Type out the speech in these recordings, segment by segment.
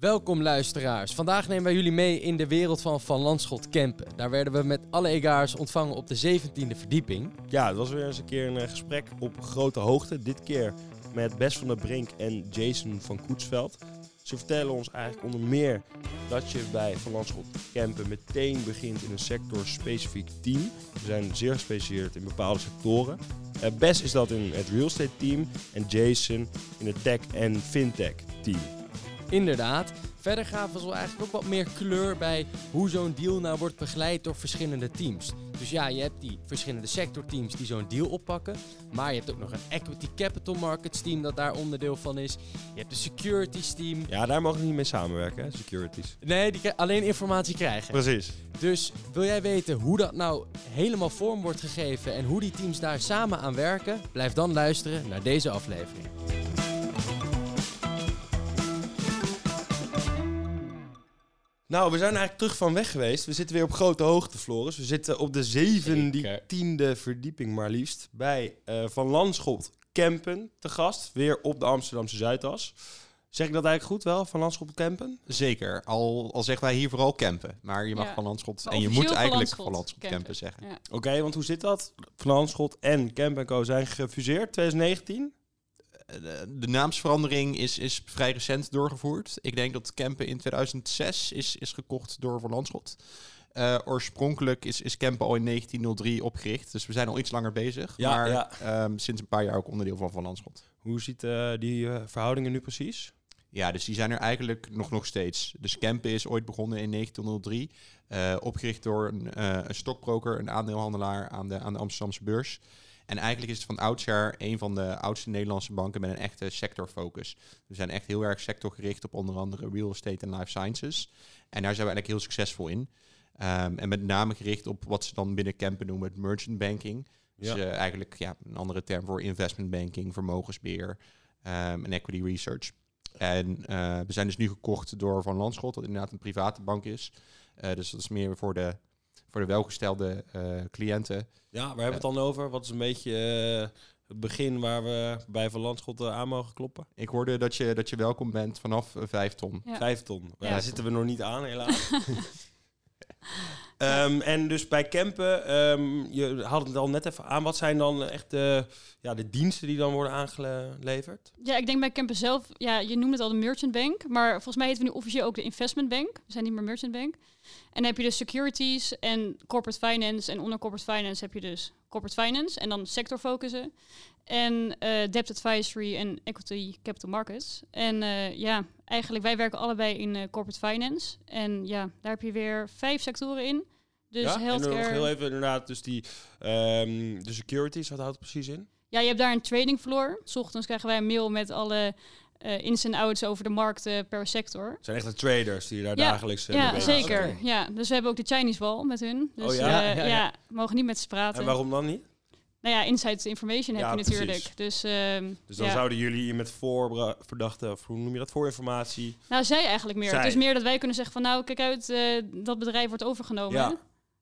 Welkom luisteraars. Vandaag nemen wij jullie mee in de wereld van Van Landschot Kempen. Daar werden we met alle egaars ontvangen op de 17e verdieping. Ja, het was weer eens een keer een eh, gesprek op grote hoogte. Dit keer met Bes van der Brink en Jason van Koetsveld. Ze vertellen ons eigenlijk onder meer dat je bij Van Landschot Kempen meteen begint in een sector-specifiek team. We zijn zeer gespecialiseerd in bepaalde sectoren. Uh, Bes is dat in het real estate team en Jason in het tech en fintech team. Inderdaad. Verder gaven ze eigenlijk ook wat meer kleur bij hoe zo'n deal nou wordt begeleid door verschillende teams. Dus ja, je hebt die verschillende sectorteams die zo'n deal oppakken. Maar je hebt ook nog een equity capital markets team dat daar onderdeel van is. Je hebt de securities team. Ja, daar mogen we niet mee samenwerken, hè, securities. Nee, die alleen informatie krijgen. Precies. Dus wil jij weten hoe dat nou helemaal vorm wordt gegeven en hoe die teams daar samen aan werken? Blijf dan luisteren naar deze aflevering. Nou, we zijn eigenlijk terug van weg geweest. We zitten weer op grote hoogte, Floris. We zitten op de zeventiende verdieping maar liefst bij uh, Van Landschot Kempen te gast. Weer op de Amsterdamse Zuidas. Zeg ik dat eigenlijk goed wel, Van Landschot Kempen? Zeker, al, al zeggen wij hier vooral campen. Maar je mag Ja. Van Landschot en je moet eigenlijk Van Landschot campen. campen zeggen. Ja. Oké, want hoe zit dat? Van Landschot en Camp Co zijn gefuseerd 2019. De, de naamsverandering is, is vrij recent doorgevoerd. Ik denk dat Campen in 2006 is, is gekocht door Van Landschot. Eh, oorspronkelijk is, is Campen al in 1903 opgericht. Dus we zijn al iets langer bezig. Ja, maar ja. ehm, sinds een paar jaar ook onderdeel van Van Landschot. Hoe ziet eh, die eh, verhoudingen nu precies? Ja, dus die zijn er eigenlijk nog, nog steeds. Dus Campen is ooit begonnen in 1903. eh, opgericht door een, een stokbroker, een aandeelhandelaar aan de, aan de Amsterdamse beurs. En eigenlijk is het van oudsher een van de oudste Nederlandse banken met een echte sectorfocus. We zijn echt heel erg sectorgericht op onder andere real estate en life sciences. En daar zijn we eigenlijk heel succesvol in. Ehm, en met name gericht op wat ze dan binnen Campen noemen het merchant banking. Dus Ja. eh, eigenlijk ja, een andere term voor investment banking, vermogensbeheer ehm, en equity research. En eh, we zijn dus nu gekocht door Van Landschot, dat inderdaad een private bank is. Eh, dus dat is meer voor de, voor de welgestelde eh, cliënten. Ja, waar hebben we het dan over? Wat is een beetje eh, het begin waar we bij Van Landschot eh, aan mogen kloppen? Ik hoorde dat je, dat je welkom bent vanaf vijf ton. Ja. Vijf ton. Ja. Daar zitten we nog niet aan, helaas. Ehm, en dus bij campen, ehm, je had het al net even aan. Wat zijn dan echt de, ja, de diensten die dan worden aangeleverd? Ja, ik denk bij Camper zelf, ja, je noemt het al de merchant bank, maar volgens mij heten we nu officieel ook de investment bank. We zijn niet meer merchant bank. En dan heb je dus securities en corporate finance. En onder corporate finance heb je dus corporate finance en dan sector focussen. En eh, debt advisory en equity capital markets. En eh, ja, eigenlijk wij werken allebei in eh, corporate finance. En ja, daar heb je weer vijf sectoren in. Dus ja? En healthcare. nog heel even inderdaad, dus die ehm, de securities, wat houdt het precies in? Ja, je hebt daar een trading floor. 's ochtends krijgen wij een mail met alle eh, ins en outs over de markten per sector. Het zijn echt de traders die daar Ja, dagelijks ja, zeker. Ja, dus we hebben ook de Chinese wall met hun. Dus Oh ja? ja? Ja, ja, ja, ja. we mogen niet met ze praten. En waarom dan niet? Nou ja, inside information heb Ja, je natuurlijk. precies. Dus, ehm, Dus dan ja. zouden jullie hier met voorverdachte, of hoe noem je dat, voorinformatie... Nou, zij eigenlijk meer. Zij. Het is meer dat wij kunnen zeggen van nou, kijk uit, eh, dat bedrijf wordt overgenomen. Ja.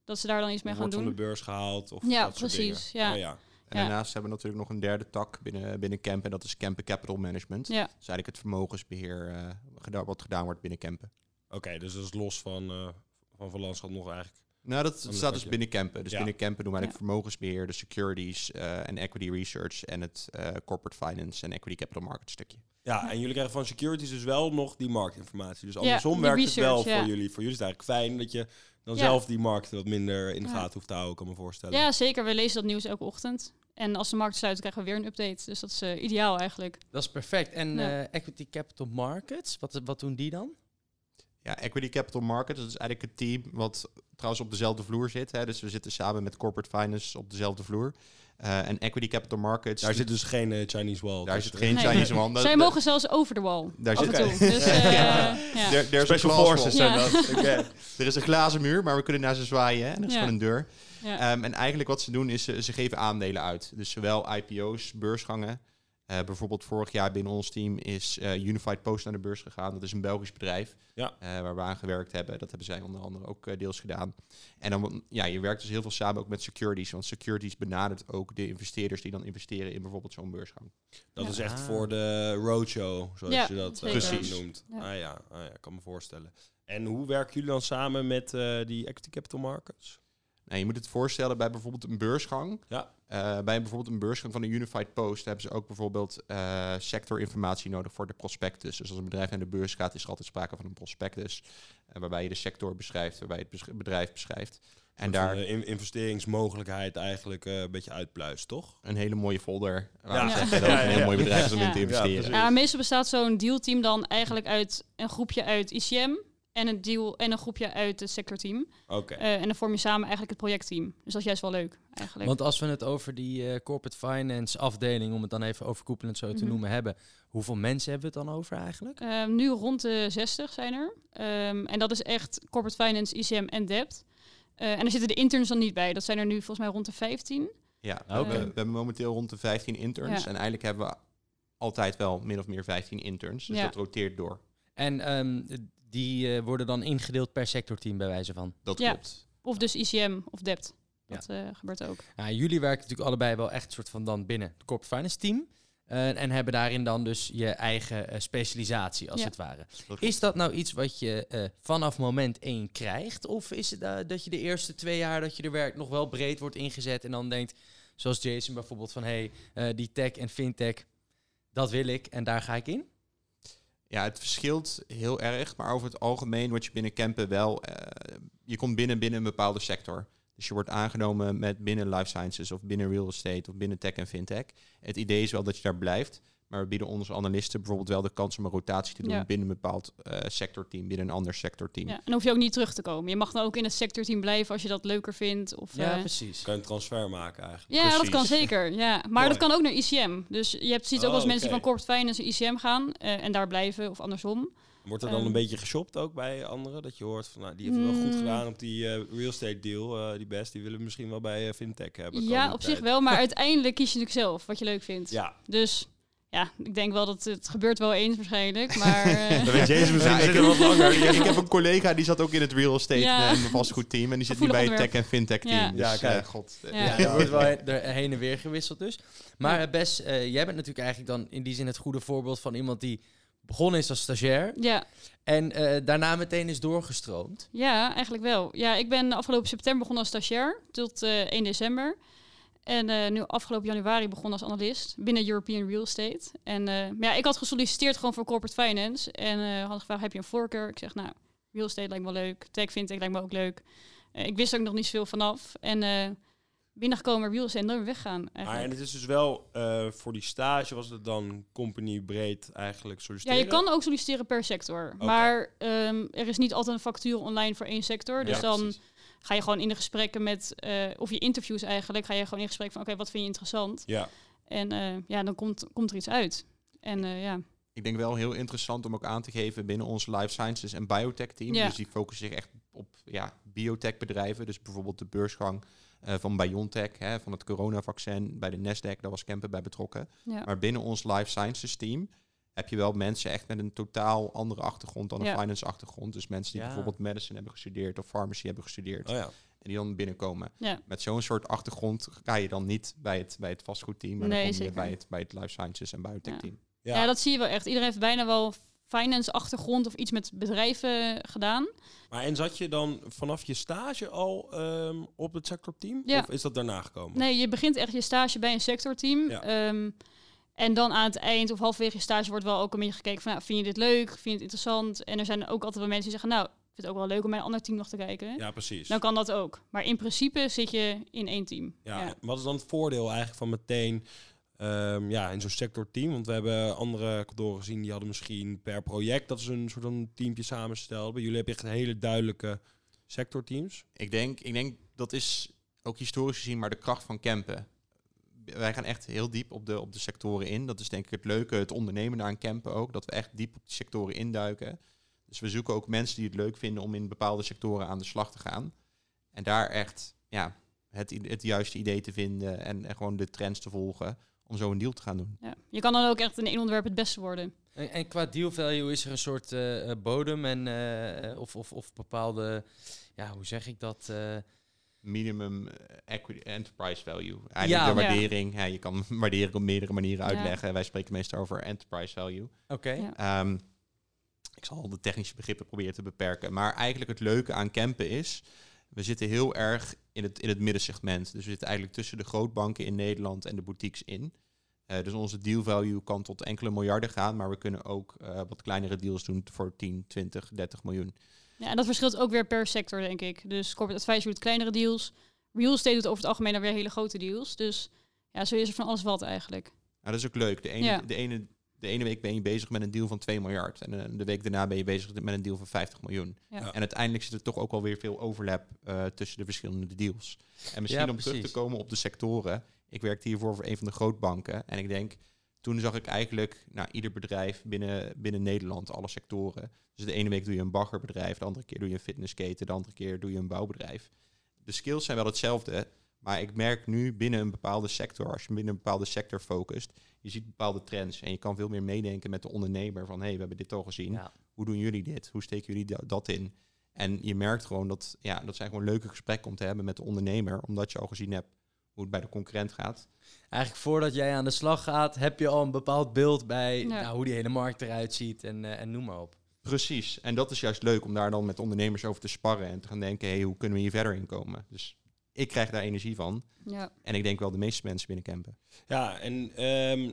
Dat ze daar dan iets mee gaan wordt van de doen. beurs gehaald of Ja, dat soort precies, dingen. ja. Oh, ja. En Ja. daarnaast hebben we natuurlijk nog een derde tak binnen, binnen Campen. En dat is Campen Capital Management. Ja. Dat is eigenlijk het vermogensbeheer eh, wat gedaan wordt binnen Campen. Oké, dus dat is los van, eh van Van Landschot nog eigenlijk. Nou, dat staat dus binnen Campen. Dus Ja. binnen Campen doen wij het vermogensbeheer, de securities eh, en equity research en het eh, corporate finance en equity capital market stukje. Ja, en jullie krijgen van securities dus wel nog die marktinformatie. Dus Ja, andersom werkt het wel ja. voor jullie. Voor jullie is het eigenlijk fijn dat je dan Ja. zelf die markt wat minder in de Ja. gaten hoeft te houden, kan me voorstellen. ja, zeker. We lezen dat nieuws elke ochtend. En als de markt sluit, krijgen we weer een update. Dus dat is eh, ideaal eigenlijk. Dat is perfect. En Ja. eh, Equity Capital Markets, wat, wat doen die dan? Ja, equity capital market, dat is eigenlijk het team wat trouwens op dezelfde vloer zit. Hè. Dus we zitten samen met corporate finance op dezelfde vloer. Eh, en equity capital markets, Daar zit dus geen eh, Chinese wall. daar tussen. zit geen Nee. Chinese. Dat- Zij mogen zelfs over de wall. Daar zit. Dus, eh, ja. Special wall. forces zijn Ja. dat. Oké. Er is een glazen muur, maar we kunnen naar ze zwaaien. Hè? En er is Ja. gewoon een deur. Ja. Ehm, en eigenlijk wat ze doen is, ze, ze geven aandelen uit. Dus zowel IPO's, beursgangen, Eh, bijvoorbeeld vorig jaar binnen ons team is eh, Unified Post naar de beurs gegaan. Dat is een Belgisch bedrijf Ja. eh, waar we aan gewerkt hebben. Dat hebben zij onder andere ook deels gedaan. En dan, ja, je werkt dus heel veel samen ook met securities. Want securities benadert ook de investeerders die dan investeren in bijvoorbeeld zo'n beursgang. Dat Ja. is echt Ah. voor de roadshow, zoals Ja, je dat zeker. noemt. Ja. Ah ja, ah ja, ik kan me voorstellen. En hoe werken jullie dan samen met eh, die equity capital markets? Nou, je moet het voorstellen bij bijvoorbeeld een beursgang. Ja. Eh, bij bijvoorbeeld een beursgang van de Unified Post hebben ze ook bijvoorbeeld eh, sectorinformatie nodig voor de prospectus. Dus als een bedrijf naar de beurs gaat, is er altijd sprake van een prospectus. eh, waarbij je de sector beschrijft, waarbij je het bedrijf beschrijft. En daar in investeringsmogelijkheid eigenlijk eh, een beetje uitpluist, toch? een hele mooie folder. Waar Ja. Ja. zeggen dat het een Ja, heel ja. mooi bedrijf is om Ja. in te investeren. Ja, meestal bestaat zo'n dealteam dan eigenlijk uit een groepje uit ICM en een deal en een groepje uit het sectorteam. Oké. Eh, en dan vorm je samen eigenlijk het projectteam. Dus dat is juist wel leuk, eigenlijk. Want als we het over die eh, corporate finance afdeling, om het dan even overkoepelend zo te Mhm. noemen, hebben, hoeveel mensen hebben we het dan over eigenlijk? Ehm, nu rond de 60 zijn er. Ehm, en dat is echt corporate finance, ICM en debt. Eh, en er zitten de interns dan niet bij. Dat zijn er nu volgens mij rond de 15. Ja, Oké. we, we hebben momenteel rond de 15 interns. Ja. En eigenlijk hebben we altijd wel min of meer 15 interns. Dus Ja. dat roteert door. En ehm, die eh, worden dan ingedeeld per sectorteam bij wijze van. Dat Ja. klopt. Of dus ICM of debt. Dat eh, gebeurt ook. Ja, jullie werken natuurlijk allebei wel echt soort van dan binnen het corporate finance team. eh, en hebben daarin dan dus je eigen eh, specialisatie, als Ja. het ware. Is dat nou iets wat je eh, vanaf moment één krijgt? Of is het dat je de eerste twee jaar dat je er werkt nog wel breed wordt ingezet en dan denkt, zoals Jason bijvoorbeeld, van hé, hey, eh, die tech en fintech, dat wil ik en daar ga ik in? Ja, het verschilt heel erg, maar over het algemeen word je binnen Kempen wel... eh, je komt binnen binnen een bepaalde sector. Dus je wordt aangenomen met binnen life sciences of binnen real estate of binnen tech en fintech. Het idee is wel dat je daar blijft, maar we bieden onze analisten bijvoorbeeld wel de kans om een rotatie te doen Ja. binnen een bepaald eh, sectorteam, binnen een ander sectorteam. Ja. En hoef je ook niet terug te komen. Je mag dan ook in het sectorteam blijven als je dat leuker vindt. Of, Ja, eh, precies. Kan je een transfer maken eigenlijk? Ja, dat kan zeker. Ja. Maar Mooi. dat kan ook naar ICM. Dus je hebt, ziet ook Oh, eens mensen die van corporate finance naar ICM gaan eh, en daar blijven of andersom. Wordt er dan Ehm. een beetje geshopt ook bij anderen? Dat je hoort van, nou, die heeft het wel goed Mm. gedaan op die eh, real estate deal, eh, die best. Die willen we misschien wel bij eh, fintech hebben. Ja, op tijd. zich wel, maar uiteindelijk kies je natuurlijk zelf wat je leuk vindt. Ja, Dus ja, ik denk wel dat het gebeurt wel eens waarschijnlijk. Maar eh, weet Jason misschien Ja, zit ik, er wat langer. ik, ik heb een collega die zat ook in het real estate Ja. een vastgoedteam en die zit nu bij het tech en fintech team. Ja. Dus, kijk. god. Ja. Ja, er wordt wel er heen en weer gewisseld dus. Maar Bes, eh, jij bent natuurlijk eigenlijk dan in die zin het goede voorbeeld van iemand die begonnen is als stagiair ja, en eh, daarna meteen is doorgestroomd. ja, eigenlijk wel. Ja, ik ben afgelopen september begonnen als stagiair tot eh 1 december. En eh, nu afgelopen januari begonnen als analist binnen European Real Estate. En eh, maar ja, ik had gesolliciteerd gewoon voor corporate finance. En eh had gevraagd, heb je een voorkeur? Ik zeg, nou, real estate lijkt me wel leuk. Tech fintech lijkt me ook leuk. Ik wist ook nog niet zoveel vanaf. En binnengekomen real estate en dan weer weggaan Maar en het is dus wel voor die stage was het dan company breed eigenlijk Ja, solliciteren? je kan ook solliciteren per sector. Maar ehm, er is niet altijd een factuur online voor één sector. Dus Ja, dan precies. Ga je gewoon in de gesprekken met, eh, of je interviews eigenlijk, ga je gewoon in gesprek van, oké, wat vind je interessant? Ja, En eh, ja, dan komt, komt er iets uit. En eh, ja, Ik denk wel heel interessant om ook aan te geven binnen ons life sciences en biotech team. Ja. Dus die focussen zich echt op ja, biotech bedrijven. Dus bijvoorbeeld de beursgang van BioNTech, hè, van het coronavaccin bij de Nasdaq, daar was Kempen bij betrokken. ja. Maar binnen ons life sciences team heb je wel mensen echt met een totaal andere achtergrond dan een Ja. finance achtergrond. Dus mensen die Ja. bijvoorbeeld medicine hebben gestudeerd of pharmacy hebben gestudeerd. oh ja. En die dan binnenkomen. Ja. Met zo'n soort achtergrond ga je dan niet bij het, bij het vastgoedteam, maar Nee, dan kom je bij het, bij het life sciences en biotech Ja. team. Ja. Ja. dat zie je wel echt. Iedereen heeft bijna wel finance achtergrond of iets met bedrijven gedaan. Maar en zat je dan vanaf je stage al ehm, op het sectorteam? Ja. Of is dat daarna gekomen? Nee, je begint echt je stage bij een sectorteam. Ja. Ehm, en dan aan het eind of halverwege je stage wordt wel ook een beetje gekeken van, nou, vind je dit leuk? Vind je het interessant? En er zijn ook altijd wel mensen die zeggen, nou, ik vind het ook wel leuk om bij een ander team nog te kijken. Ja, precies. Dan kan dat ook. Maar in principe zit je in één team. Ja, Wat is dan het voordeel eigenlijk van meteen ehm, ja, in zo'n sectorteam? Want we hebben andere kantoren gezien die hadden misschien per project dat ze een soort van teampje samenstelden. Bij jullie heb je echt hele duidelijke sectorteams. Ik denk, ik denk dat is ook historisch gezien maar de kracht van campen. Wij gaan echt heel diep op de, op de sectoren in. Dat is denk ik het leuke, het ondernemen aan campen ook. Dat we echt diep op die sectoren induiken. Dus we zoeken ook mensen die het leuk vinden om in bepaalde sectoren aan de slag te gaan. En daar echt ja, het, het juiste idee te vinden en, en gewoon de trends te volgen. om zo een deal te gaan doen. Ja. Je kan dan ook echt in één onderwerp het beste worden. En, en qua deal value is er een soort eh, eh, bodem en eh, of, of, of bepaalde, ja, hoe zeg ik dat? eh, Minimum eh, equity enterprise value. Eigenlijk Ja. de waardering. Ja, je kan waardering op meerdere manieren Ja. uitleggen. Wij spreken meestal over enterprise value. Oké. Ja. Ehm, ik zal de technische begrippen proberen te beperken. Maar eigenlijk het leuke aan campen is... we zitten heel erg in het, in het middensegment. Dus we zitten eigenlijk tussen de grootbanken in Nederland en de boutiques in. Eh, dus onze deal value kan tot enkele miljarden gaan... maar we kunnen ook eh, wat kleinere deals doen voor 10, 20, 30 miljoen. Ja, en dat verschilt ook weer per sector, denk ik. Dus corporate advisory doet kleinere deals. Real estate doet over het algemeen dan weer hele grote deals. Dus ja, zo is er van alles wat eigenlijk. Nou, dat is ook leuk. De ene, Ja. de, ene, de ene week ben je bezig met een deal van 2 miljard. En eh, de week daarna ben je bezig met een deal van 50 miljoen. Ja. Ja. En uiteindelijk zit er toch ook alweer veel overlap eh, tussen de verschillende deals. En misschien Ja, om terug te komen op de sectoren. Ik werkte hiervoor voor een van de grootbanken. En ik denk, toen zag ik eigenlijk nou, ieder bedrijf binnen, binnen Nederland, alle sectoren. Dus de ene week doe je een baggerbedrijf, de andere keer doe je een fitnessketen, de andere keer doe je een bouwbedrijf. De skills zijn wel hetzelfde, maar ik merk nu binnen een bepaalde sector, als je binnen een bepaalde sector focust, je ziet bepaalde trends en je kan veel meer meedenken met de ondernemer van hé, hey, we hebben dit al gezien. Ja. Hoe doen jullie dit? Hoe steken jullie da- dat in? En je merkt gewoon dat, ja, dat zijn gewoon leuke gesprekken om te hebben met de ondernemer, omdat je al gezien hebt hoe het bij de concurrent gaat. Eigenlijk voordat jij aan de slag gaat, heb je al een bepaald beeld bij Ja. nou, hoe die hele markt eruit ziet en, eh, en noem maar op. Precies. En dat is juist leuk om daar dan met ondernemers over te sparren en te gaan denken, hey, hoe kunnen we hier verder in komen? Dus ik krijg daar energie van. Ja. En ik denk wel de meeste mensen binnen campen. Ja, en ehm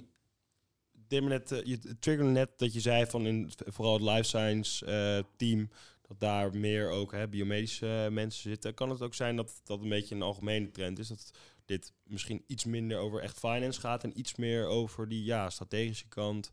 Tim, net, eh, je triggerde net dat je zei van in vooral het life science eh, team, dat daar meer ook hè, biomedische mensen zitten. Kan het ook zijn dat dat een beetje een algemene trend is? Dat misschien iets minder over echt finance gaat en iets meer over die ja, strategische kant,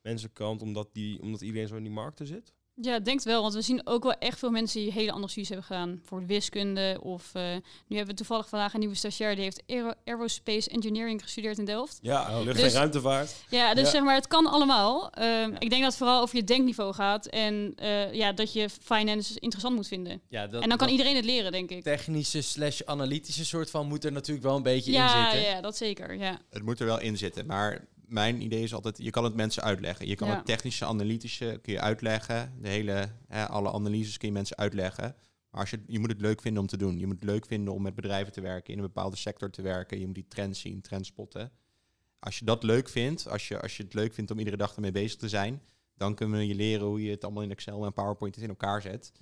mensenkant, omdat, die, omdat iedereen zo in die markten zit? Ja, ik denk wel. Want we zien ook wel echt veel mensen die hele andere studies hebben gedaan. Voor wiskunde of... eh, nu hebben we toevallig vandaag een nieuwe stagiair... die heeft aero aerospace engineering gestudeerd in Delft. Ja, lucht- Dus- en ruimtevaart. Ja, dus Ja. zeg maar, het kan allemaal. Ehm, Ik denk dat het vooral over je denkniveau gaat. En eh, ja, dat je finance interessant moet vinden. Ja, dat, en dan kan dat iedereen het leren, denk ik. technische slash analytische soort van moet er natuurlijk wel een beetje in Ja, zitten. ja, dat zeker. Ja. Het moet er wel in zitten, maar mijn idee is altijd, je kan het mensen uitleggen. Je kan Ja. het technische, analytische kun je uitleggen. De hele, hè, alle analyses kun je mensen uitleggen. Maar als je, je moet het leuk vinden om te doen. Je moet het leuk vinden om met bedrijven te werken, in een bepaalde sector te werken. Je moet die trends zien, trends spotten. Als je dat leuk vindt, als je, als je het leuk vindt om iedere dag ermee bezig te zijn, dan kunnen we je leren hoe je het allemaal in Excel en PowerPoint in elkaar zet.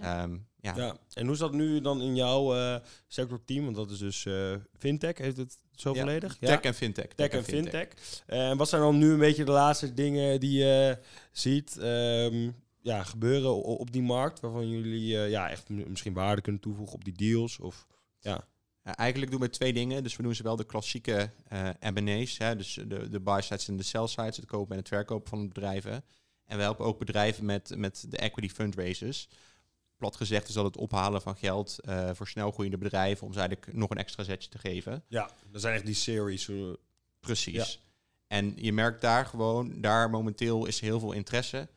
Ja. Ehm, ja. Ja. En hoe is dat nu dan in jouw eh sectorteam? Want dat is dus eh, fintech, heeft het zo Ja, volledig? Tech en fintech. Tech en fintech. Eh, En wat zijn dan nu een beetje de laatste dingen die je ziet ehm, ja, gebeuren op die markt? Waarvan jullie eh, ja, echt misschien waarde kunnen toevoegen op die deals? Of, ja. Ja, eigenlijk doen we twee dingen. Dus we doen zowel de klassieke eh M&A's, hè, dus de, de buy sides en de sell sides, het kopen en het verkopen van bedrijven. En we helpen ook bedrijven met, met de equity fundraisers. Plat gezegd is dat het ophalen van geld eh, voor snelgroeiende bedrijven om ze eigenlijk nog een extra zetje te geven. ja, dat zijn echt die series. eh, Precies. En je merkt daar gewoon, daar momenteel is heel veel interesse.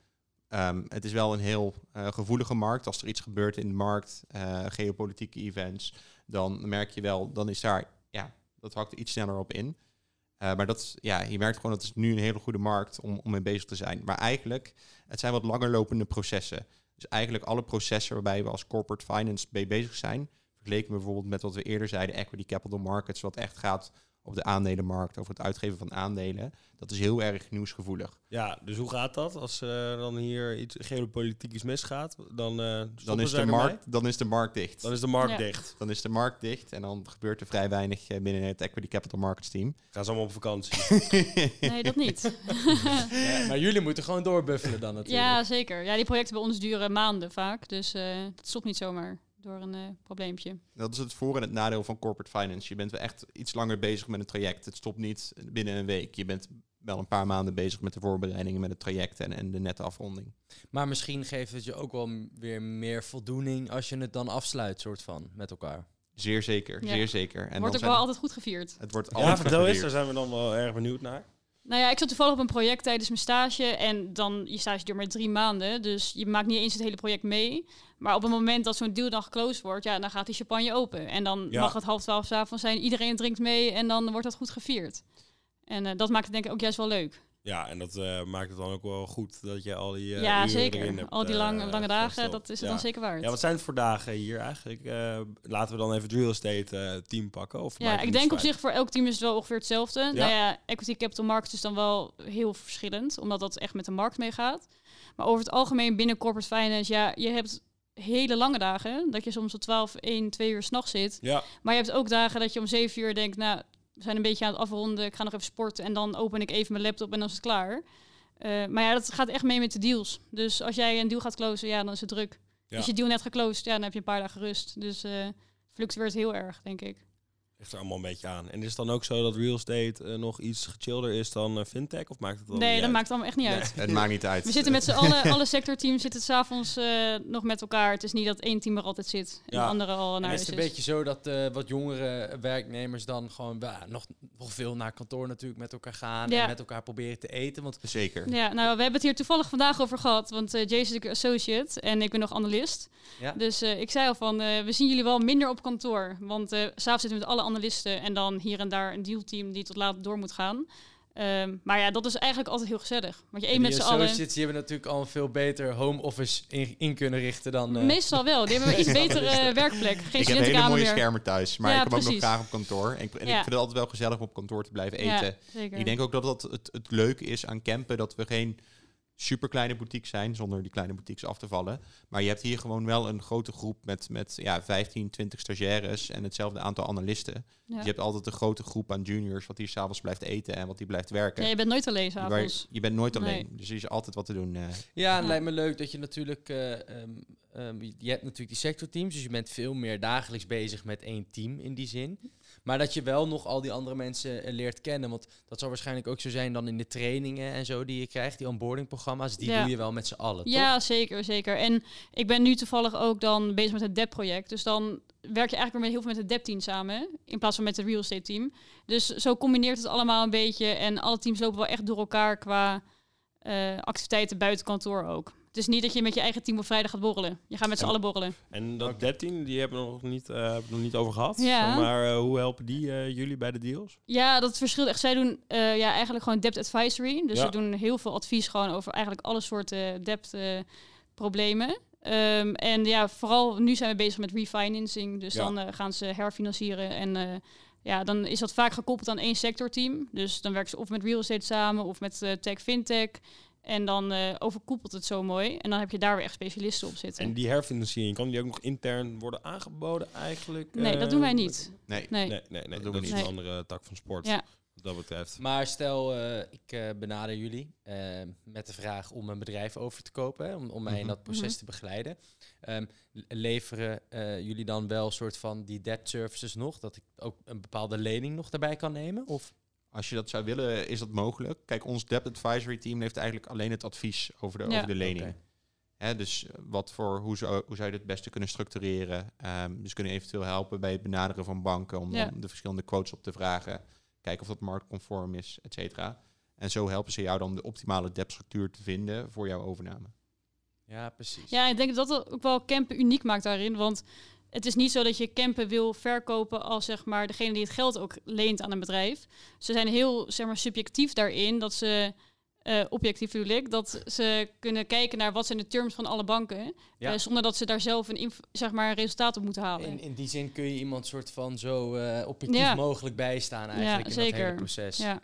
Ehm, het is wel een heel eh, gevoelige markt. Als er iets gebeurt in de markt, geopolitieke events, dan merk je wel, dan is daar, ja, dat hakt er iets sneller op in. Maar dat, ja, je merkt gewoon dat het is nu een hele goede markt om, om mee bezig te zijn. Maar eigenlijk, het zijn wat langer lopende processen. Dus eigenlijk alle processen waarbij we als corporate finance mee bezig zijn, vergeleken bijvoorbeeld met wat we eerder zeiden, equity capital markets, wat echt gaat op de aandelenmarkt, over het uitgeven van aandelen. Dat is heel erg nieuwsgevoelig. Ja, dus hoe gaat dat? Als eh, dan hier iets geopolitiek iets misgaat, dan, eh Dan is, de markt, dan is de markt dicht. Dan is de markt Ja. dicht. Dan is de markt dicht en dan gebeurt er vrij weinig eh, binnen het equity capital markets team. Gaan ze allemaal op vakantie. Nee, dat niet. Ja, maar jullie moeten gewoon doorbuffelen dan natuurlijk. ja, zeker. Ja, die projecten bij ons duren maanden vaak. Dus eh het stopt niet zomaar door een eh, probleempje. Dat is het voor- en het nadeel van corporate finance. Je bent wel echt iets langer bezig met een traject. Het stopt niet binnen een week. Je bent wel een paar maanden bezig met de voorbereidingen, met het traject en, en de nette afronding. Maar misschien geeft het je ook wel weer meer voldoening als je het dan afsluit, soort van, met elkaar. Zeer zeker, Ja. zeer zeker. En Wordt dan ook wel altijd goed gevierd. Het wordt ja, altijd vertel eens, gevierd. daar zijn we dan wel erg benieuwd naar. Nou ja, ik zat toevallig op een project tijdens mijn stage. En dan, je stage duurt maar drie maanden. Dus je maakt niet eens het hele project mee. Maar op het moment dat zo'n deal dan geclosed wordt, ja, dan gaat die champagne open. En dan Ja. mag het half twaalf 's avonds zijn. Iedereen drinkt mee en dan wordt dat goed gevierd. En eh, dat maakt het denk ik ook juist wel leuk. Ja, en dat eh, maakt het dan ook wel goed dat je al die eh, ja, zeker. hebt, Al die eh, lange, lange dagen, gesteld. dat is het ja. dan zeker waard. Ja, wat zijn het voor dagen hier eigenlijk? Laten we dan even het real estate team pakken. Of Ja, ik denk op zich voor elk team is het wel ongeveer hetzelfde. Nou ja, equity capital markets is dan wel heel verschillend, omdat dat echt met de markt meegaat. Maar over het algemeen binnen corporate finance, ja, je hebt hele lange dagen, dat je soms tot 12, 1, 2 uur s'nachts zit. Ja, Maar je hebt ook dagen dat je om 7 uur denkt, nou, we zijn een beetje aan het afronden, ik ga nog even sporten en dan open ik even mijn laptop en dan is het klaar. Eh, maar ja, dat gaat echt mee met de deals. Dus als jij een deal gaat closen, ja, dan is het druk. Ja. Is je deal net geclosed, ja, dan heb je een paar dagen rust. Dus eh fluctueert heel erg, denk ik. Ligt er allemaal een beetje aan. En is het dan ook zo dat real estate eh, nog iets gechillder is dan eh, fintech? Of maakt het dan Nee, niet dat uit? maakt allemaal echt niet Nee. uit. Het maakt niet uit. We zitten met z'n allen, alle sectorteams zitten s'avonds eh nog met elkaar. Het is niet dat één team er altijd zit en Ja. de andere al En naar is huis het is. een beetje zo dat eh, wat jongere werknemers dan gewoon nog, nog veel naar kantoor natuurlijk met elkaar gaan Ja. en met elkaar proberen te eten? Want Zeker. Ja, nou, we hebben het hier toevallig vandaag over gehad. Want eh Jason is associate en ik ben nog analist. Ja. Dus eh, ik zei al van, eh, we zien jullie wel minder op kantoor. Want eh s'avonds zitten we met alle analisten en dan hier en daar een dealteam die tot laat door moet gaan. Ehm, maar ja, dat is eigenlijk altijd heel gezellig. Want je die met z'n allen... die hebben natuurlijk al een veel beter home office in, in kunnen richten dan... eh, Meestal wel. Die hebben een iets betere eh, werkplek. Geen ik heb hele mooie meer. schermen thuis, maar Ja, ik kom ook nog graag op kantoor. En, ik, en Ja. ik vind het altijd wel gezellig om op kantoor te blijven eten. Ja, zeker. Ik denk ook dat dat het, het leuke is aan campen, dat we geen super kleine boutique zijn, zonder die kleine boutiques af te vallen. Maar je hebt hier gewoon wel een grote groep met, met ja, 15, 20 stagiaires en hetzelfde aantal analisten. Ja. Dus je hebt altijd een grote groep aan juniors wat hier s'avonds blijft eten en wat hier blijft werken. Ja, je bent nooit alleen s'avonds. je bent nooit alleen, Nee. dus er is altijd wat te doen. eh. Ja, het Ja. lijkt me leuk dat je natuurlijk... eh, ehm, ehm, je hebt natuurlijk die sectorteams, dus je bent veel meer dagelijks bezig met één team in die zin. Maar dat je wel nog al die andere mensen eh, leert kennen. Want dat zal waarschijnlijk ook zo zijn dan in de trainingen en zo die je krijgt. Die onboardingprogramma's, die Ja. doe je wel met z'n allen, toch? Ja, zeker, zeker. En ik ben nu toevallig ook dan bezig met het DEP-project. Dus dan werk je eigenlijk weer met heel veel met het DEP-team samen, in plaats van met het real estate team. Dus zo combineert het allemaal een beetje. En alle teams lopen wel echt door elkaar qua eh, activiteiten buiten kantoor ook. Is niet dat je met je eigen team op vrijdag gaat borrelen. Je gaat met z'n En- allen borrelen. En dat Oké. 13, die hebben we nog niet, eh, hebben we nog niet over gehad. Ja. Maar eh, hoe helpen die eh, jullie bij de deals? Ja, dat verschilt echt. Zij doen eh, ja, eigenlijk gewoon debt advisory. Dus Ja. ze doen heel veel advies gewoon over eigenlijk alle soorten debt eh, problemen. Ehm, en ja, vooral nu zijn we bezig met refinancing. Dus Ja. dan gaan ze herfinancieren. En eh, ja, dan is dat vaak gekoppeld aan één sectorteam. Dus dan werken ze of met real estate samen of met eh, tech, fintech. En dan eh, overkoepelt het zo mooi. En dan heb je daar weer echt specialisten op zitten. En die herfinanciering, kan die ook nog intern worden aangeboden eigenlijk? nee, eh, dat doen wij niet. Nee, Nee. Nee, nee, nee dat, doen we is niet. een Nee. andere tak van sport. Ja. Wat dat betreft. Maar stel, eh, ik eh, benader jullie eh, met de vraag om een bedrijf over te kopen, hè, om, om mij in Mhm. dat proces Mhm. te begeleiden. Ehm, le- leveren eh, jullie dan wel een soort van die debt services nog, dat ik ook een bepaalde lening nog daarbij kan nemen? Of Als je dat zou willen, is dat mogelijk. Kijk, ons debt advisory team heeft eigenlijk alleen het advies over de, Ja. over de lening. Hè, dus wat voor, hoe, zou, hoe zou je dit het beste kunnen structureren? Ehm, dus kunnen eventueel helpen bij het benaderen van banken om Ja. dan de verschillende quotes op te vragen. Kijken of dat marktconform is, et cetera. En zo helpen ze jou dan de optimale debtstructuur te vinden voor jouw overname. ja, precies. Ja, ik denk dat dat ook wel campen uniek maakt daarin. Want het is niet zo dat je campen wil verkopen als zeg maar degene die het geld ook leent aan een bedrijf. Ze zijn heel zeg maar subjectief daarin dat ze eh, objectief bedoel ik, dat ze kunnen kijken naar wat zijn de terms van alle banken, Ja. eh, zonder dat ze daar zelf een zeg maar een resultaat op moeten halen. In, in die zin kun je iemand soort van zo eh, objectief Ja. mogelijk bijstaan eigenlijk in dat zeker. hele proces. ja.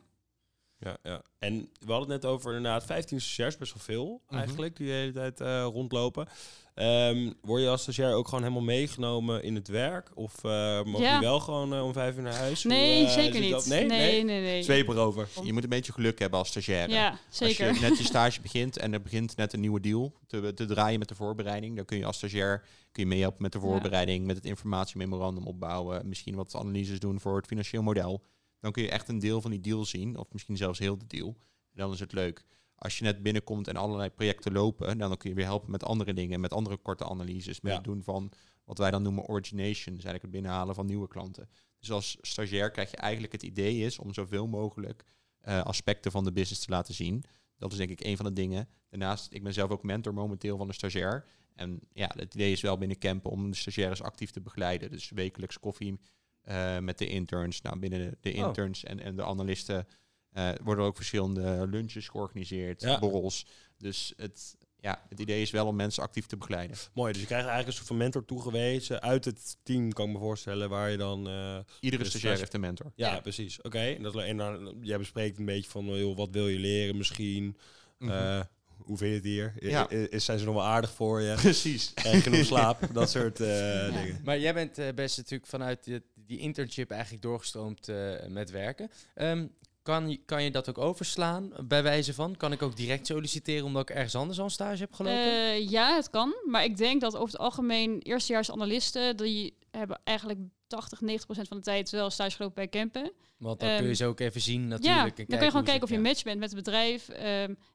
Ja, ja. En we hadden het net over inderdaad 15 stagiairs, best wel veel Mhm. eigenlijk, die de hele tijd eh, rondlopen. Ehm, word je als stagiair ook gewoon helemaal meegenomen in het werk? Of eh mag Ja. je wel gewoon eh, om vijf uur naar huis? Nee, Hoe, zeker niet. dat? Nee, nee, nee. nee, nee. Zweep erover. Je moet een beetje geluk hebben als stagiaire. Ja, zeker. Als je net je stage begint en er begint net een nieuwe deal te, te draaien met de voorbereiding, dan kun je als stagiair kun je meehelpen met de Ja. voorbereiding, met het informatiememorandum opbouwen, misschien wat analyses doen voor het financieel model. Dan kun je echt een deel van die deal zien, of misschien zelfs heel de deal. En dan is het leuk. Als je net binnenkomt en allerlei projecten lopen, dan kun je weer helpen met andere dingen, met andere korte analyses, met Ja. het doen van wat wij dan noemen origination, dus eigenlijk het binnenhalen van nieuwe klanten. Dus als stagiair krijg je eigenlijk het idee is om zoveel mogelijk eh, aspecten van de business te laten zien. Dat is denk ik een van de dingen. Daarnaast, ik ben zelf ook mentor momenteel van de stagiair. En ja, het idee is wel binnen campen om de stagiaires actief te begeleiden. Dus wekelijks koffie eh, met de interns. Nou, binnen de, de Oh. interns en, en de analisten Eh, er worden ook verschillende lunches georganiseerd, Ja. borrels. Dus het, ja, het idee is wel om mensen actief te begeleiden. Mooi, dus je krijgt eigenlijk een soort van mentor toegewezen uit het team, kan ik me voorstellen, waar je dan... eh, Iedere Dus stagiair heeft een mentor. ja, Ja. precies. Oké, en, dat- en dan, jij bespreekt een beetje van, joh, wat wil je leren misschien? Eh, hoe vind je het hier? Ja. is, zijn ze nog wel aardig voor je? Precies. Je genoeg slaap? Dat soort eh, dingen. Maar jij bent eh, best natuurlijk vanuit die, die internship eigenlijk doorgestroomd eh, met werken. Ehm, kan, je, kan je dat ook overslaan bij wijze van? Kan ik ook direct solliciteren omdat ik ergens anders al een stage heb gelopen? Eh, ja, het kan. Maar ik denk dat over het algemeen eerstejaars analisten, die hebben eigenlijk 80, 90 procent van de tijd wel stage gelopen bij Kempen. Want dan kun je ehm, ze ook even zien Ja, natuurlijk. dan en kun je gewoon kijken of je ja. match bent met het bedrijf. Ehm,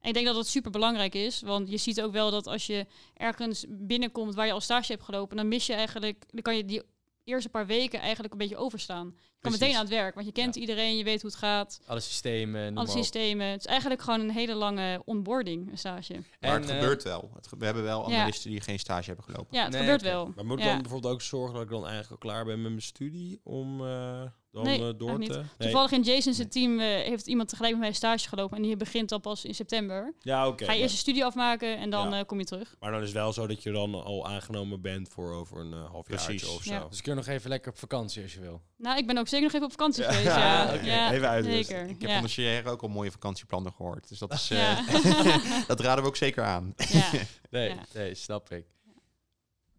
en ik denk dat dat super belangrijk is. Want je ziet ook wel dat als je ergens binnenkomt waar je al stage hebt gelopen, dan mis je eigenlijk, dan kan je die eerste paar weken eigenlijk een beetje overslaan. Je kan meteen aan het werk, want je kent iedereen, je weet hoe het gaat, Alle systemen, noem alle maar op. systemen. Het is eigenlijk gewoon een hele lange onboarding, een stage. Maar En, het eh, gebeurt wel. Het ge- we hebben wel ja. analisten die geen stage hebben gelopen. Ja, het Nee, gebeurt wel. Maar moet ik Ja. dan bijvoorbeeld ook zorgen dat ik dan eigenlijk al klaar ben met mijn studie om eh, dan Nee, eh, door te... niet. Nee. Toevallig in Jason's Nee. team eh, heeft iemand tegelijk met mij stage gelopen en die begint al pas in september. Ja, oké. Ga je maar- eerst je studie afmaken en dan Ja. eh, kom je terug. Maar dan is het wel zo dat je dan al aangenomen bent voor over een uh, half Precies. of Ja. zo. Dus ik kun nog even lekker op vakantie als je wil. Nou, ik ben ook zeker nog even op vakantie Ja. geweest. Ja, even uitrusten. zeker. Ik heb ja. van de stagiair ook al mooie vakantieplannen gehoord. Dus dat, is, eh, Ja. dat raden we ook zeker aan. ja. Nee, Ja. nee, snap ik.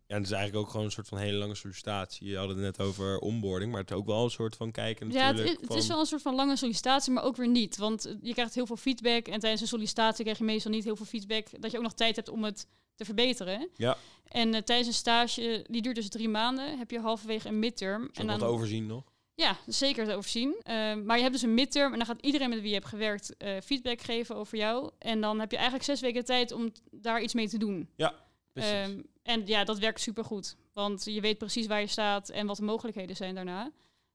Ja, en het is eigenlijk ook gewoon een soort van hele lange sollicitatie. Je had het net over onboarding, maar het is ook wel een soort van kijken Ja, het, natuurlijk. is, het van- is wel een soort van lange sollicitatie, maar ook weer niet. Want eh, je krijgt heel veel feedback en tijdens een sollicitatie krijg je meestal niet heel veel feedback. Dat je ook nog tijd hebt om het te verbeteren. Ja. En eh, tijdens een stage, die duurt dus drie maanden, heb je halverwege een midterm. Zal en dan, wat overzien nog? Ja, zeker te overzien. Eh, maar je hebt dus een midterm en dan gaat iedereen met wie je hebt gewerkt eh, feedback geven over jou. En dan heb je eigenlijk zes weken tijd om daar iets mee te doen. Precies. Ehm, en ja, dat werkt supergoed. Want je weet precies waar je staat en wat de mogelijkheden zijn daarna.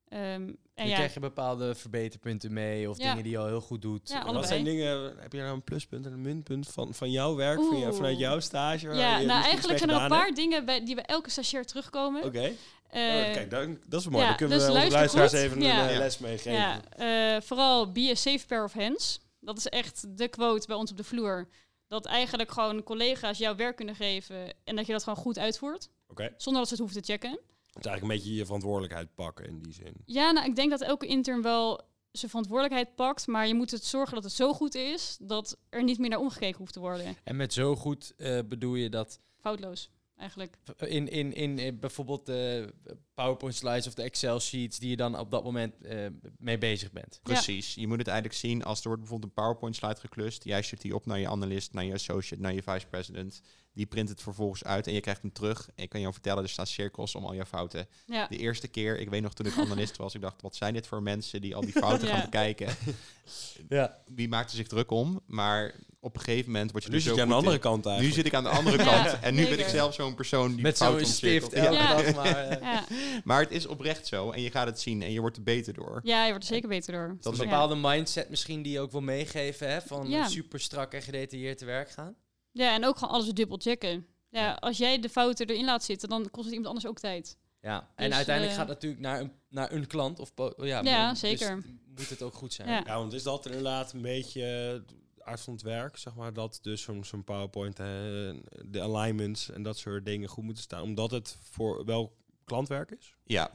Ehm, en Dan ja, krijg je bepaalde verbeterpunten mee of Ja. dingen die je al heel goed doet. Ja, Wat zijn dingen, heb je nou een pluspunt en een minpunt van, van jouw werk, van vanuit jouw stage? waar ja nou misschien eigenlijk zijn er een paar dingen bij, die bij elke stagiair terugkomen. Oké, Oh, kijk, dan, dat is mooi. ja, dan kunnen dus we onze luister luisteraars goed. even Ja. een eh, les meegeven. ja, eh, vooral be a safe pair of hands. Dat is echt de quote bij ons op de vloer. Dat eigenlijk gewoon collega's jouw werk kunnen geven en dat je dat gewoon goed uitvoert. Oké, het Zonder dat ze het hoeven te checken. is eigenlijk een beetje je verantwoordelijkheid pakken in die zin. Ja, nou, ik denk dat elke intern wel zijn verantwoordelijkheid pakt. Maar je moet het zorgen dat het zo goed is dat er niet meer naar omgekeken hoeft te worden. En met zo goed eh, bedoel je dat Foutloos, eigenlijk. in, in, in, in bijvoorbeeld de PowerPoint slides of de Excel sheets die je dan op dat moment eh, mee bezig bent. Precies. Je moet het eigenlijk zien als er wordt bijvoorbeeld een PowerPoint slide geklust. Jij stuurt die op naar je analist, naar je associate, naar je vice president. Die print het vervolgens uit en je krijgt hem terug. En ik kan jou vertellen, er staan cirkels om al jouw fouten. Ja, De eerste keer, ik weet nog toen ik analist was, ik dacht, wat zijn dit voor mensen die al die fouten Ja. gaan bekijken? Ja. Wie maakte zich druk om? Maar op een gegeven moment word je Nu zit zo je aan de andere in. kant Nu zit ik aan de andere Ja, kant. En nu ben ik zelf zo'n persoon die Met fouten zo'n stift elke Ja. Dag maar... eh, ja. Maar het is oprecht zo. En je gaat het zien en je wordt er beter door. ja, je wordt er zeker beter door. Dat is een bepaalde mindset misschien die je ook wil meegeven, hè? Van Ja. super strak en gedetailleerd te werk gaan. Ja, en ook gewoon alles dubbel checken. Ja, als jij de fouten erin laat zitten, dan kost het iemand anders ook tijd. Ja, en Dus, uiteindelijk eh, gaat het natuurlijk naar een, naar een klant. Of po- ja, Ja, maar- dus zeker. moet het ook goed zijn. Ja. Ja, want is dat inderdaad een beetje aard van het werk, zeg maar, dat dus zo'n zo'n PowerPoint, eh, de alignments en dat soort dingen goed moeten staan, omdat het voor wel klantwerk is? Ja,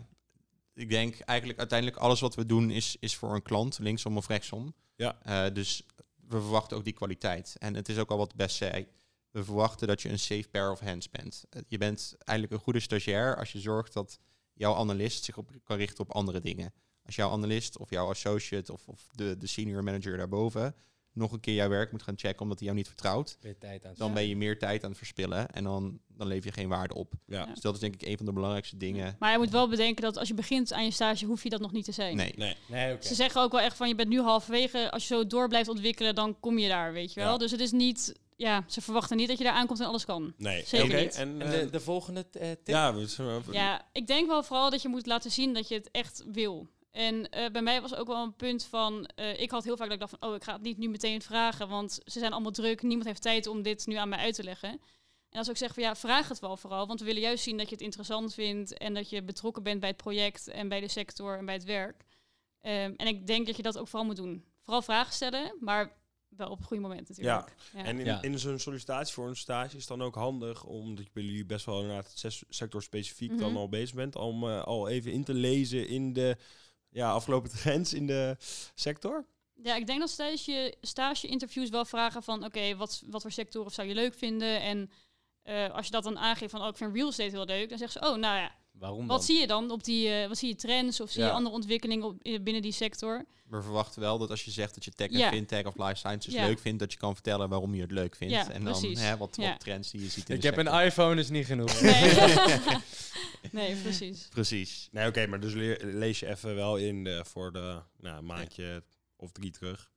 ik denk eigenlijk uiteindelijk alles wat we doen is, is voor een klant, linksom of rechtsom. Ja. Eh, dus we verwachten ook die kwaliteit. En het is ook al wat Best zei. We verwachten dat je een safe pair of hands bent. Eh, je bent eigenlijk een goede stagiair als je zorgt dat jouw analist zich op, kan richten op andere dingen. Als jouw analist of jouw associate of, of de, de senior manager daarboven nog een keer jouw werk moet gaan checken omdat hij jou niet vertrouwt, Weer tijd aan. dan Ja. ben je meer tijd aan het verspillen en dan, dan lever je geen waarde op. Ja. Ja. Dus dat is denk ik een van de belangrijkste dingen. Maar je moet wel bedenken dat als je begint aan je stage, hoef je dat nog niet te zijn. Nee, Nee. Nee, oké. Ze zeggen ook wel echt van, je bent nu halverwege. Als je zo door blijft ontwikkelen, dan kom je daar, weet je wel. Ja. Dus het is niet... Ja, ze verwachten niet dat je daar aankomt en alles kan. Nee. Zeker niet. En, En eh, de, de volgende eh, tip? ja, we Ja, ik denk wel vooral dat je moet laten zien dat je het echt wil. En eh, bij mij was ook wel een punt van... eh, ik had heel vaak dat ik dacht van... oh, ik ga het niet nu meteen vragen... want ze zijn allemaal druk. Niemand heeft tijd om dit nu aan mij uit te leggen. En als ik zeg van ja, vraag het wel vooral. Want we willen juist zien dat je het interessant vindt... en dat je betrokken bent bij het project... en bij de sector en bij het werk. Ehm, en ik denk dat je dat ook vooral moet doen. vooral vragen stellen, maar wel op een goede moment natuurlijk. Ja. En in, Ja. in zo'n sollicitatie voor een stage is het dan ook handig, omdat je bij jullie best wel inderdaad het sector specifiek dan Mhm. al bezig bent, om eh, al even in te lezen in de ja, afgelopen trends in de sector? Ja, ik denk dat stage, stage-interviews wel vragen van... oké, wat, wat voor sectoren zou je leuk vinden? En eh, als je dat dan aangeeft van... oh, ik vind real estate heel leuk... dan zeggen ze, oh, nou ja, Waarom wat dan? zie je dan op die... eh, wat zie je trends of zie je Ja. andere ontwikkelingen op, eh, binnen die sector? We verwachten wel dat als je zegt dat je tech en Ja. fintech of life sciences Ja. leuk vindt, dat je kan vertellen waarom je het leuk vindt. Ja, en dan precies. hè, wat, Ja. wat trends die je ziet in Ik de heb een iPhone, is niet genoeg. Nee, nee precies. Precies. Nee, oké, maar dus lees je even wel in eh, voor de nou, een maandje of drie terug.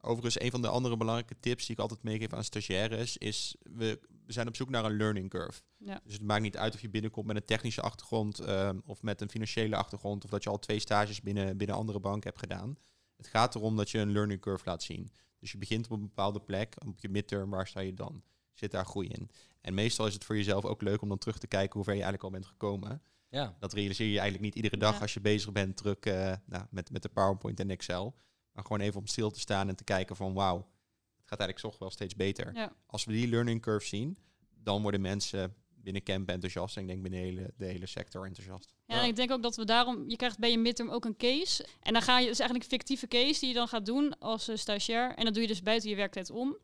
Overigens, een van de andere belangrijke tips die ik altijd meegeef aan stagiaires is, we, we zijn op zoek naar een learning curve. Ja. Dus het maakt niet uit of je binnenkomt met een technische achtergrond ehm, of met een financiële achtergrond of dat je al twee stages binnen, binnen andere banken hebt gedaan. Het gaat erom dat je een learning curve laat zien. Dus je begint op een bepaalde plek, op je midterm, waar sta je dan? Zit daar groei in? En meestal is het voor jezelf ook leuk om dan terug te kijken hoe ver je eigenlijk al bent gekomen. Ja. Dat realiseer je eigenlijk niet iedere dag Ja. als je bezig bent druk eh, nou, met, met de PowerPoint en Excel. Maar gewoon even om stil te staan en te kijken van wauw, gaat eigenlijk toch wel steeds beter. Ja. Als we die learning curve zien, dan worden mensen binnen Camp enthousiast en ik denk binnen de hele, de hele sector enthousiast. Ja, en ik denk ook dat we daarom... Je krijgt bij je midterm ook een case. En dan ga je... Is eigenlijk een fictieve case die je dan gaat doen als eh, stagiair. En dat doe je dus buiten je werktijd om.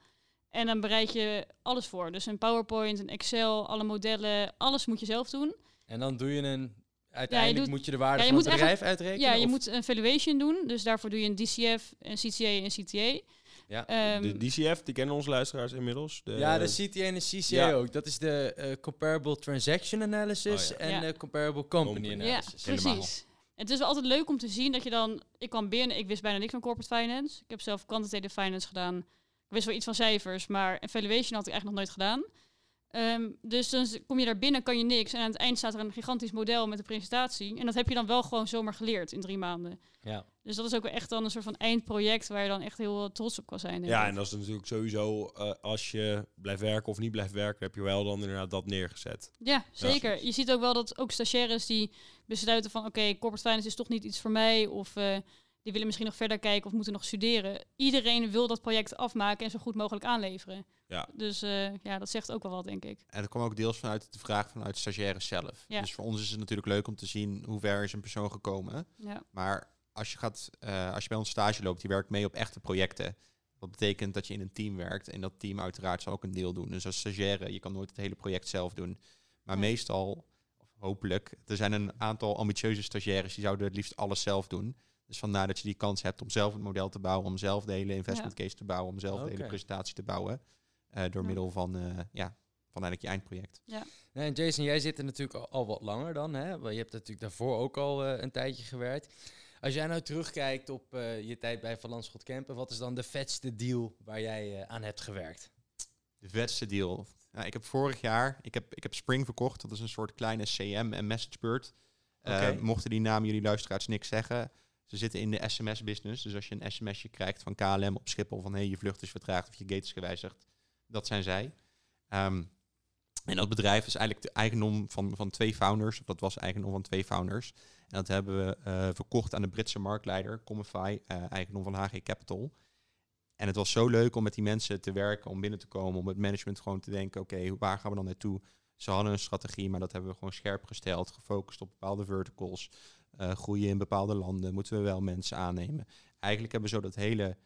En dan bereid je alles voor. Dus een PowerPoint, een Excel, alle modellen. Alles moet je zelf doen. En dan doe je een... Uiteindelijk doet- moet je de waarde ja, je van het moet bedrijf uitrekenen? Ja, je of- moet een valuation doen. Dus daarvoor doe je een DCF, een CTA en een CTA. Ja. Ehm, de DCF, die kennen onze luisteraars inmiddels. De, ja, de CTA en de CCA ja. ook. Dat is de eh, Comparable Transaction Analysis Oh, ja. en Ja. de Comparable Company Company. ja, Analysis. helemaal. precies. Het is wel altijd leuk om te zien dat je dan... Ik kwam binnen, ik wist bijna niks van corporate finance. Ik heb zelf quantitative finance gedaan. Ik wist wel iets van cijfers, maar evaluation had ik eigenlijk nog nooit gedaan. Ehm, dus dan kom je daar binnen, kan je niks. En aan het eind staat er een gigantisch model met een presentatie. En dat heb je dan wel gewoon zomaar geleerd in drie maanden. Ja. Dus dat is ook echt dan een soort van eindproject waar je dan echt heel trots op kan zijn. denk Ja, ik. en dat is natuurlijk sowieso, eh, als je blijft werken of niet blijft werken, heb je wel dan inderdaad dat neergezet. Ja, zeker. Je ziet ook wel dat ook stagiaires die besluiten van... oké, corporate finance is toch niet iets voor mij... of eh, die willen misschien nog verder kijken of moeten nog studeren. Iedereen wil dat project afmaken en zo goed mogelijk aanleveren. Ja. Dus eh, ja, dat zegt ook wel wat, denk ik. En dat kwam ook deels vanuit de vraag vanuit stagiaires zelf. Ja. Dus voor ons is het natuurlijk leuk om te zien hoe ver is een persoon gekomen. Ja, Maar als je, gaat, eh, als je bij ons stage loopt, je werkt mee op echte projecten. Dat betekent dat je in een team werkt. En dat team uiteraard zal ook een deel doen. Dus als stagiaire, je kan nooit het hele project zelf doen. Maar meestal, of hopelijk, er zijn een aantal ambitieuze stagiaires die zouden het liefst alles zelf doen. Dus vandaar dat je die kans hebt om zelf het model te bouwen, om zelf de hele investment case te bouwen, om zelf de hele presentatie te bouwen. eh, door Ja. middel van, eh, ja, van eigenlijk je eindproject. Nee, en Jason, jij zit er natuurlijk al, al wat langer dan. Hè? Want je hebt natuurlijk daarvoor ook al eh, een tijdje gewerkt. Als jij nou terugkijkt op eh, je tijd bij Van Landschot Kempen, wat is dan de vetste deal waar jij aan hebt gewerkt? De vetste deal. Nou, ik heb vorig jaar, ik heb, ik heb Spring verkocht. Dat is een soort kleine CM en MessageBird. Eh, Oké. mochten die namen jullie luisteraars niks zeggen. Ze zitten in de SMS-business. Dus als je een sms'je krijgt van KLM op Schiphol van hey, je vlucht is vertraagd of je gate is gewijzigd. Dat zijn zij. Ehm, en dat bedrijf is eigenlijk de eigendom van, van twee founders. Dat was eigendom van twee founders. En dat hebben we eh, verkocht aan de Britse marktleider, Comify, eh, eigendom van HG Capital. En het was zo leuk om met die mensen te werken, om binnen te komen, om het management gewoon te denken, oké, waar gaan we dan naartoe? Ze hadden een strategie, maar dat hebben we gewoon scherp gesteld, gefocust op bepaalde verticals, eh, groeien in bepaalde landen, moeten we wel mensen aannemen. Eigenlijk hebben we zo dat hele,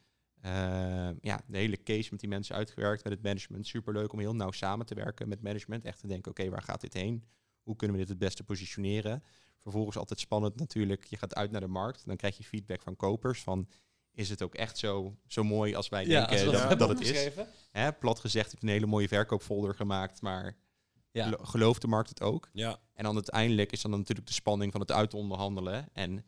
eh, ja, de hele case met die mensen uitgewerkt met het management. Superleuk om heel nauw samen te werken met management, echt te denken, oké, waar gaat dit heen? Hoe kunnen we dit het beste positioneren? Vervolgens altijd spannend natuurlijk, je gaat uit naar de markt, dan krijg je feedback van kopers van, is het ook echt zo, zo mooi als wij denken als dat, dat het is? Hè, plat gezegd, je hebt een hele mooie verkoopfolder gemaakt, maar Ja. gelo- gelooft de markt het ook? Ja, En dan uiteindelijk is dan natuurlijk de spanning van het uitonderhandelen. En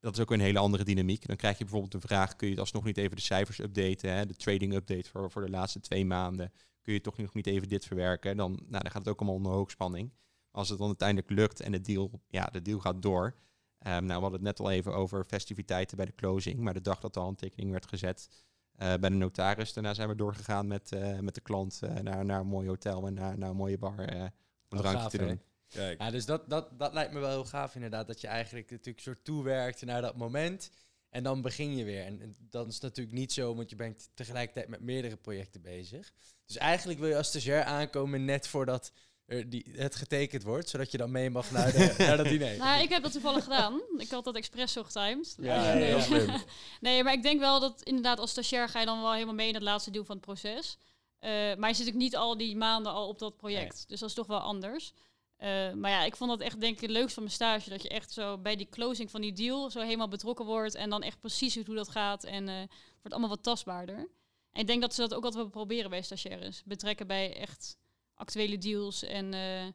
dat is ook een hele andere dynamiek. Dan krijg je bijvoorbeeld de vraag, kun je het alsnog niet even de cijfers updaten, hè, de trading update voor, voor de laatste twee maanden. Kun je toch nog niet even dit verwerken? Dan, nou, dan gaat het ook allemaal onder hoogspanning. Als het dan uiteindelijk lukt en de deal, ja, de deal gaat door. Ehm, nou, we hadden het net al even over festiviteiten bij de closing. Maar de dag dat de handtekening werd gezet bij de notaris, daarna zijn we doorgegaan met, eh, met de klant eh, naar, naar een mooi hotel en naar, naar een mooie bar eh, om een Oh, drankje gaaf, te doen. kijk. Ja, dus dat, dat, dat lijkt me wel heel gaaf inderdaad. Dat je eigenlijk natuurlijk soort toewerkt naar dat moment. En dan begin je weer. En, en dan is het natuurlijk niet zo, want je bent tegelijkertijd met meerdere projecten bezig. Dus eigenlijk wil je als stagiair aankomen net voordat er die, het getekend wordt, zodat je dan mee mag naar, de, naar dat diner. Nou, ik heb dat toevallig gedaan. Ik had dat expres zo getimed. Ja, En, ja, eh, slim. nee, maar ik denk wel dat inderdaad als stagiair ga je dan wel helemaal mee in het laatste deel van het proces. Eh, maar je zit ook niet al die maanden al op dat project. Dus dat is toch wel anders. Eh, maar ja, ik vond dat echt denk ik het leukste van mijn stage. Dat je echt zo bij die closing van die deal zo helemaal betrokken wordt. En dan echt precies ziet hoe dat gaat. En eh, het wordt allemaal wat tastbaarder. En ik denk dat ze dat ook altijd wel proberen bij stagiaires. Betrekken bij echt actuele deals. En eh,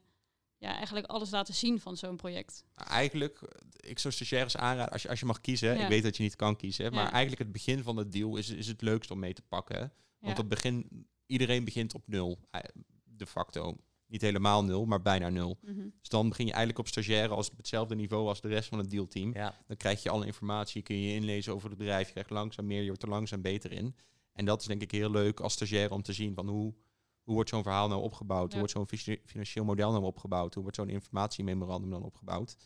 ja, eigenlijk alles laten zien van zo'n project. Nou, Eigenlijk, ik zou stagiaires aanraden, als je, als je mag kiezen, Ja. ik weet dat je niet kan kiezen, maar Ja. eigenlijk het begin van de deal is, is het leukst om mee te pakken. Want Ja. het begin, iedereen begint op nul, eh, de facto. Niet helemaal nul, maar bijna nul. Mhm. Dus dan begin je eigenlijk op stagiaire als op hetzelfde niveau als de rest van het dealteam. Ja. Dan krijg je alle informatie, kun je je inlezen over het bedrijf, je krijgt langzaam meer, je wordt er langzaam beter in. En dat is denk ik heel leuk als stagiaire om te zien van hoe, hoe wordt zo'n verhaal nou opgebouwd, Ja. hoe wordt zo'n financieel model nou opgebouwd, hoe wordt zo'n informatiememorandum dan opgebouwd.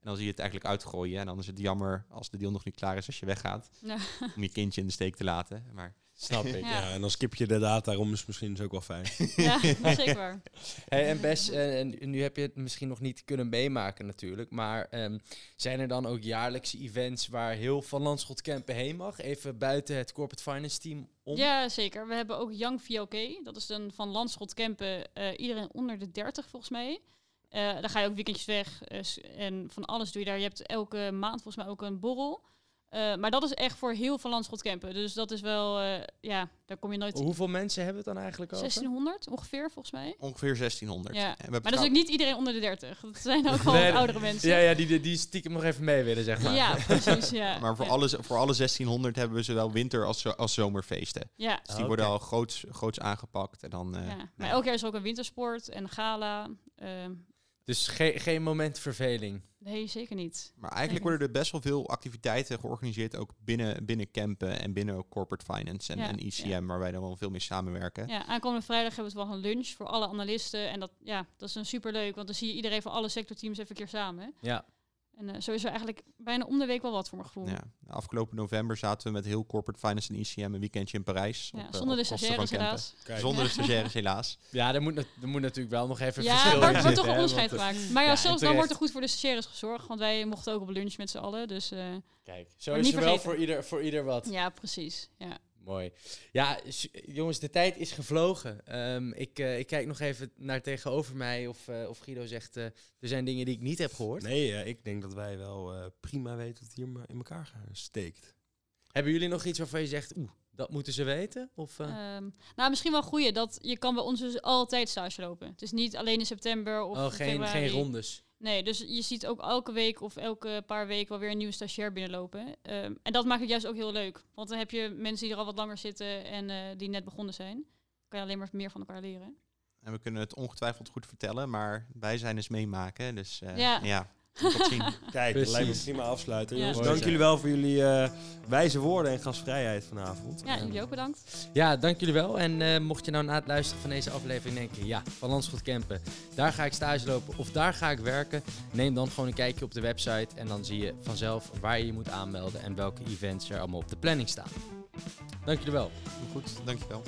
En dan zie je het eigenlijk uitgooien en dan is het jammer als de deal nog niet klaar is als je weggaat, Ja. om je kindje in de steek te laten. Maar Snap ik. Ja. Ja, en dan skip je de data, daarom is misschien dus ook wel fijn. ja, zeker waar. Hey, en Bes, eh, en nu heb je het misschien nog niet kunnen meemaken natuurlijk, maar ehm, zijn er dan ook jaarlijkse events waar heel Van Landschot Kempen heen mag? Even buiten het corporate finance team om? Ja, zeker. We hebben ook Young VLK. Dat is dan van Landschot Kempen. eh, iedereen onder de 30 volgens mij. Eh daar ga je ook weekendjes weg. eh, en van alles doe je daar. Je hebt elke maand volgens mij ook een borrel. Eh, maar dat is echt voor heel van Landschot Kempen. Dus dat is wel, eh, ja, daar kom je nooit... Hoeveel mensen hebben we het dan eigenlijk over? 1600 ongeveer volgens mij. ongeveer 1600. Ja. En we hebben Maar dat is ook niet iedereen onder de 30. Dat zijn ook wel Nee, oudere mensen. Ja, ja die, die, stiekem nog even mee willen, zeg maar. Ja, precies. Ja. Maar voor, ja. alle, voor alle 1600 hebben we zowel winter als, zo- als zomerfeesten. Ja, Dus die Ah, worden al groots, groots aangepakt. En dan, eh, ja. Maar nou, elk jaar is er ook een wintersport en gala. Ehm, Dus geen geen moment verveling. Nee, zeker niet. Maar eigenlijk worden er best wel veel activiteiten georganiseerd, ook binnen, binnen campen en binnen ook corporate finance en, Ja, en ICM, ja. waar wij dan wel veel mee samenwerken. Ja, aankomende vrijdag hebben we het wel een lunch voor alle analisten. En dat, ja, dat is een superleuk, want dan zie je iedereen van alle sectorteams even een keer samen. Ja. En eh, zo is er eigenlijk bijna om de week wel wat voor mijn gevoel. Ja. Afgelopen november zaten we met heel corporate finance en ICM een weekendje in Parijs. Ja, op, eh, zonder de stagiaires helaas. Kijk, Zonder de stagiaires helaas. Ja, er moet, er moet natuurlijk wel nog even Ja, verschil er in wordt, toch een onderscheid gemaakt. Maar ja, ja, zelfs dan wordt er goed voor de stagiaires gezorgd. Want wij mochten ook op lunch met z'n allen. Dus eh, Kijk, zo Maar is er wel voor ieder, voor ieder wat. ja, precies. Ja. Mooi. Ja, jongens, de tijd is gevlogen. Ehm, ik, eh, ik kijk nog even naar tegenover mij of, eh, of Guido zegt... eh, er zijn dingen die ik niet heb gehoord. Nee, ik denk dat wij wel eh, prima weten het hier in elkaar steekt. Hebben jullie nog iets waarvan je zegt... Oeh, dat moeten ze weten? Of, eh, Ehm, nou, misschien wel goeie dat je kan bij ons dus altijd stage lopen. Het is niet alleen in september of oh, geen, februari. geen rondes. Nee, dus je ziet ook elke week of elke paar weken wel weer een nieuwe stagiair binnenlopen. Ehm, en dat maakt het juist ook heel leuk. Want dan heb je mensen die er al wat langer zitten en eh, die net begonnen zijn. kan je alleen maar meer van elkaar leren. En we kunnen het ongetwijfeld goed vertellen, maar wij zijn eens meemaken. Dus eh, Ja. Kijk, dat lijkt me prima afsluiten. Ja. Jongens, Mooi dank jullie wel voor jullie eh, wijze woorden en gastvrijheid vanavond. Ja, En, jullie ook bedankt. Ja, dank jullie wel. En eh, mocht je nou na het luisteren van deze aflevering denken... Ja, van Landschot Kempen, daar ga ik stage lopen of daar ga ik werken... Neem dan gewoon een kijkje op de website... en dan zie je vanzelf waar je je moet aanmelden... en welke events er allemaal op de planning staan. Dank jullie wel. Goed, dankjewel.